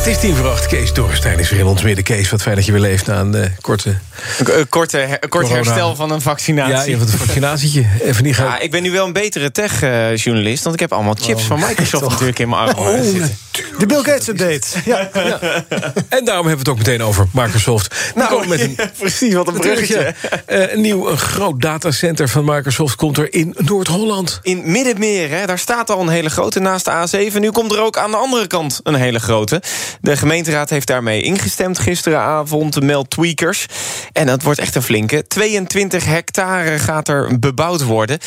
Het is tien voor acht. Kees Dorrestein is weer in ons midden. Kees, wat fijn dat je weer leeft na een eh, korte... Een een korte, her- kort Corona. herstel van een vaccinatie. Ja, even een vaccinatietje. Even niet gaan... Ja, ik ben nu wel een betere tech-journalist, want ik heb allemaal chips van Microsoft toch? natuurlijk in mijn arm Oh, zitten. De Bill Gates update. Ja. En daarom hebben we het ook meteen over Microsoft. Nou, met een, ja, precies, wat een bruggetje. ja. Eh, een nieuw een groot datacenter van Microsoft komt er in Noord-Holland. In Middenmeer, hè, daar staat al een hele grote naast de A7. Nu komt er ook aan de andere kant een hele grote. De gemeenteraad heeft daarmee ingestemd gisteravond, meldt Tweakers. En dat wordt echt een flinke. 22 hectare gaat er bebouwd worden.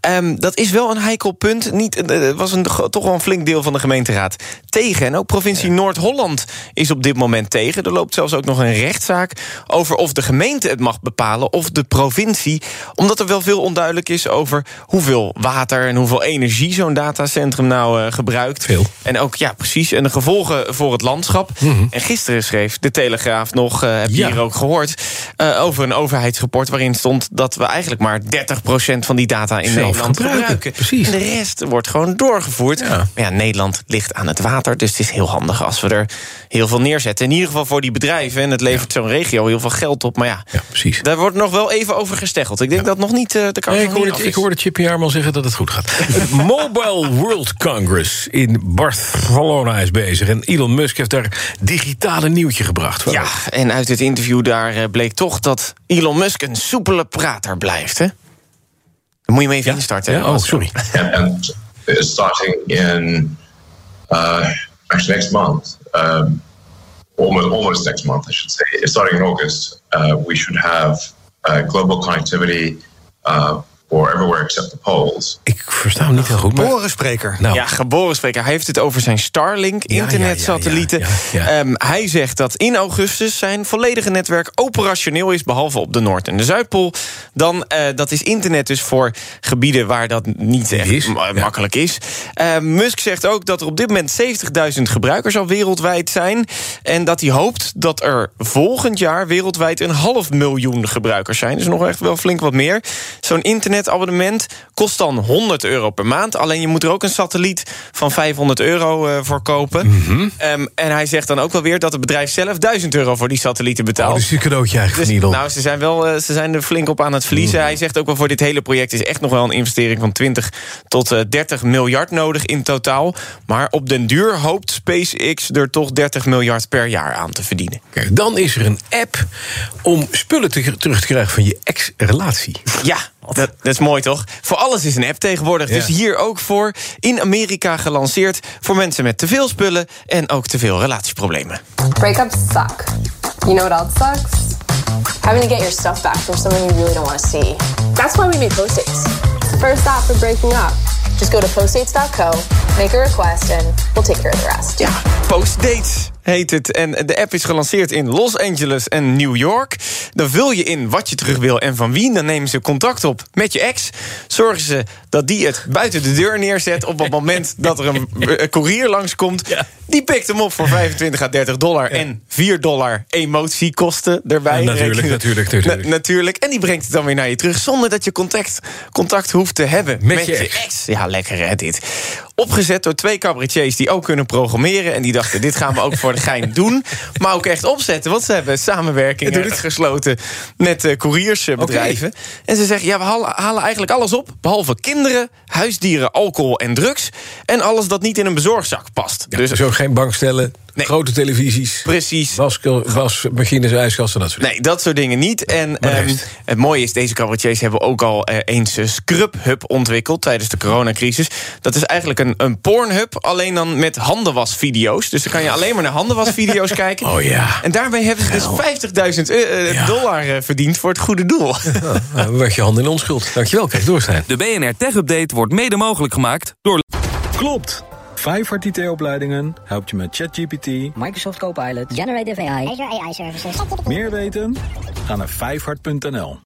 Ehm, dat is wel een heikel punt. Niet, eh, Het was een, toch wel een flink deel van de gemeenteraad tegen. En ook provincie Noord-Holland is op dit moment tegen. Er loopt zelfs ook nog een rechtszaak over of de gemeente het mag bepalen of de provincie. Omdat er wel veel onduidelijk is over hoeveel water en hoeveel energie zo'n datacentrum nou eh, gebruikt. Veel. En ook, ja, precies. En de gevolgen voor het landschap. En gisteren schreef de Telegraaf nog, eh heb je Ja. hier ook gehoord, eh, over een overheidsrapport waarin stond dat we eigenlijk maar 30% van die data in Zelf Nederland gebruiken, gebruiken. precies. En de rest wordt gewoon doorgevoerd. Ja. Maar ja, Nederland ligt aan het water, dus het is heel handig als we er heel veel neerzetten. In ieder geval voor die bedrijven. En het levert zo'n regio heel veel geld op. Maar ja, Ja, precies. daar wordt nog wel even over gesteggeld. Ik denk dat nog niet eh, de kans Nee, ik, hoorde, ik hoorde Chippy Jaarman zeggen dat het goed gaat. Mobile World Congress in Barcelona is bezig. En Elon Musk heeft daar digitale nieuwtje gebracht. Ja, en uit het interview daar eh, bleek toch dat Elon Musk een soepele prater blijft. Hè? Dan moet je hem even instarten. Ja? hè, Oh, sorry. it's starting in uh, actually next month, um, almost almost next month, I should say. It's starting in August. Uh, we should have uh, global connectivity uh, everywhere except the poles. Ik versta hem niet heel goed. Maar... Borenspreker. Nou, Ja, geboren spreker. Hij heeft het over zijn Starlink, Ja, internetsatellieten. ja, ja, ja, ja. Ehm, hij zegt dat in augustus zijn volledige netwerk operationeel is... behalve op de Noord- en de Zuidpool. Dan, eh, dat is internet dus voor gebieden waar dat niet echt is, ma- ja. makkelijk is. Eh, Musk zegt ook dat er op dit moment 70.000 gebruikers al wereldwijd zijn. En dat hij hoopt dat er volgend jaar wereldwijd een half miljoen gebruikers zijn. Dus nog echt wel flink wat meer. Zo'n internetabonnement kost dan 100 euro per maand. Alleen je moet er ook een satelliet van 500 euro eh, voor kopen. Mhm. Ehm, en hij zegt dan ook wel weer dat het bedrijf zelf 1000 euro voor die satellieten betaalt. oh, dus een cadeautje eigenlijk Dus, nou, ze zijn, wel, eh, ze zijn er flink op aan het verliezen. Mhm. Hij zegt ook wel voor dit hele project is echt nog wel een investering van 20 tot eh, 30 miljard nodig in totaal. Maar op den duur hoopt SpaceX er toch 30 miljard per jaar aan te verdienen. Kijk, dan is er een app om spullen te- terug te krijgen van je ex-relatie. Ja, dat, dat is mooi toch? Voor alles is een app tegenwoordig. Ja. Dus hier ook voor. In Amerika gelanceerd voor mensen met te veel spullen en ook te veel relatieproblemen. Breakups suck. You know what else sucks? Having to get your stuff back from someone you really don't want to see. That's why we made Post-its. First stop for breaking up. Just go to postdates.co, make a request, and we'll take care of the rest. Ja, Postdates heet het. En de app is gelanceerd in Los Angeles en New York. Dan vul je in wat je terug wil en van wie. Dan nemen ze contact op met je ex. Zorgen ze dat die het buiten de deur neerzet... op het moment dat er een eh, courier langskomt. Die pikt hem op voor 25 à 30 dollar. En 4 dollar emotiekosten erbij. Ja, natuurlijk, natuurlijk, natuurlijk. Na- natuurlijk. En die brengt het dan weer naar je terug... zonder dat je contact, contact hoeft te hebben met, je je ex. ex. Ja, lekker hè, dit. Opgezet door twee cabaretiers die ook kunnen programmeren. En die dachten, dit gaan we ook voor de gein doen. Maar ook echt opzetten, want ze hebben samenwerkingen gesloten... met eh couriersbedrijven. En ze zeggen, ja, we halen, halen eigenlijk alles op... behalve kinderen, huisdieren, alcohol en drugs... en alles dat niet in een bezorgzak past. Dus, dus ook geen bankstellen, Nee. grote televisies, Precies. wasmachines, ijskasten, dat soort dingen. Nee, dat soort dingen niet. En ehm, het mooie is, deze cabaretiers hebben ook al eh, eens een Scrub Hub ontwikkeld tijdens de coronacrisis. Dat is eigenlijk een, een pornhub, alleen dan met handenwasvideo's. Dus dan kan je alleen maar naar handenwasvideo's kijken. Oh ja. En daarmee hebben ze dus 50.000 eh, eh, Ja. dollar verdiend voor het goede doel. Nou, werd je hand in onschuld. Dankjewel, Kees Doorstein. De BNR Tech Update wordt mede mogelijk gemaakt door Klopt. Vijfhart IT-opleidingen helpt je met ChatGPT. Microsoft Copilot, Generative AI, Azure AI Services. Meer weten? Ga naar vijfhart.nl.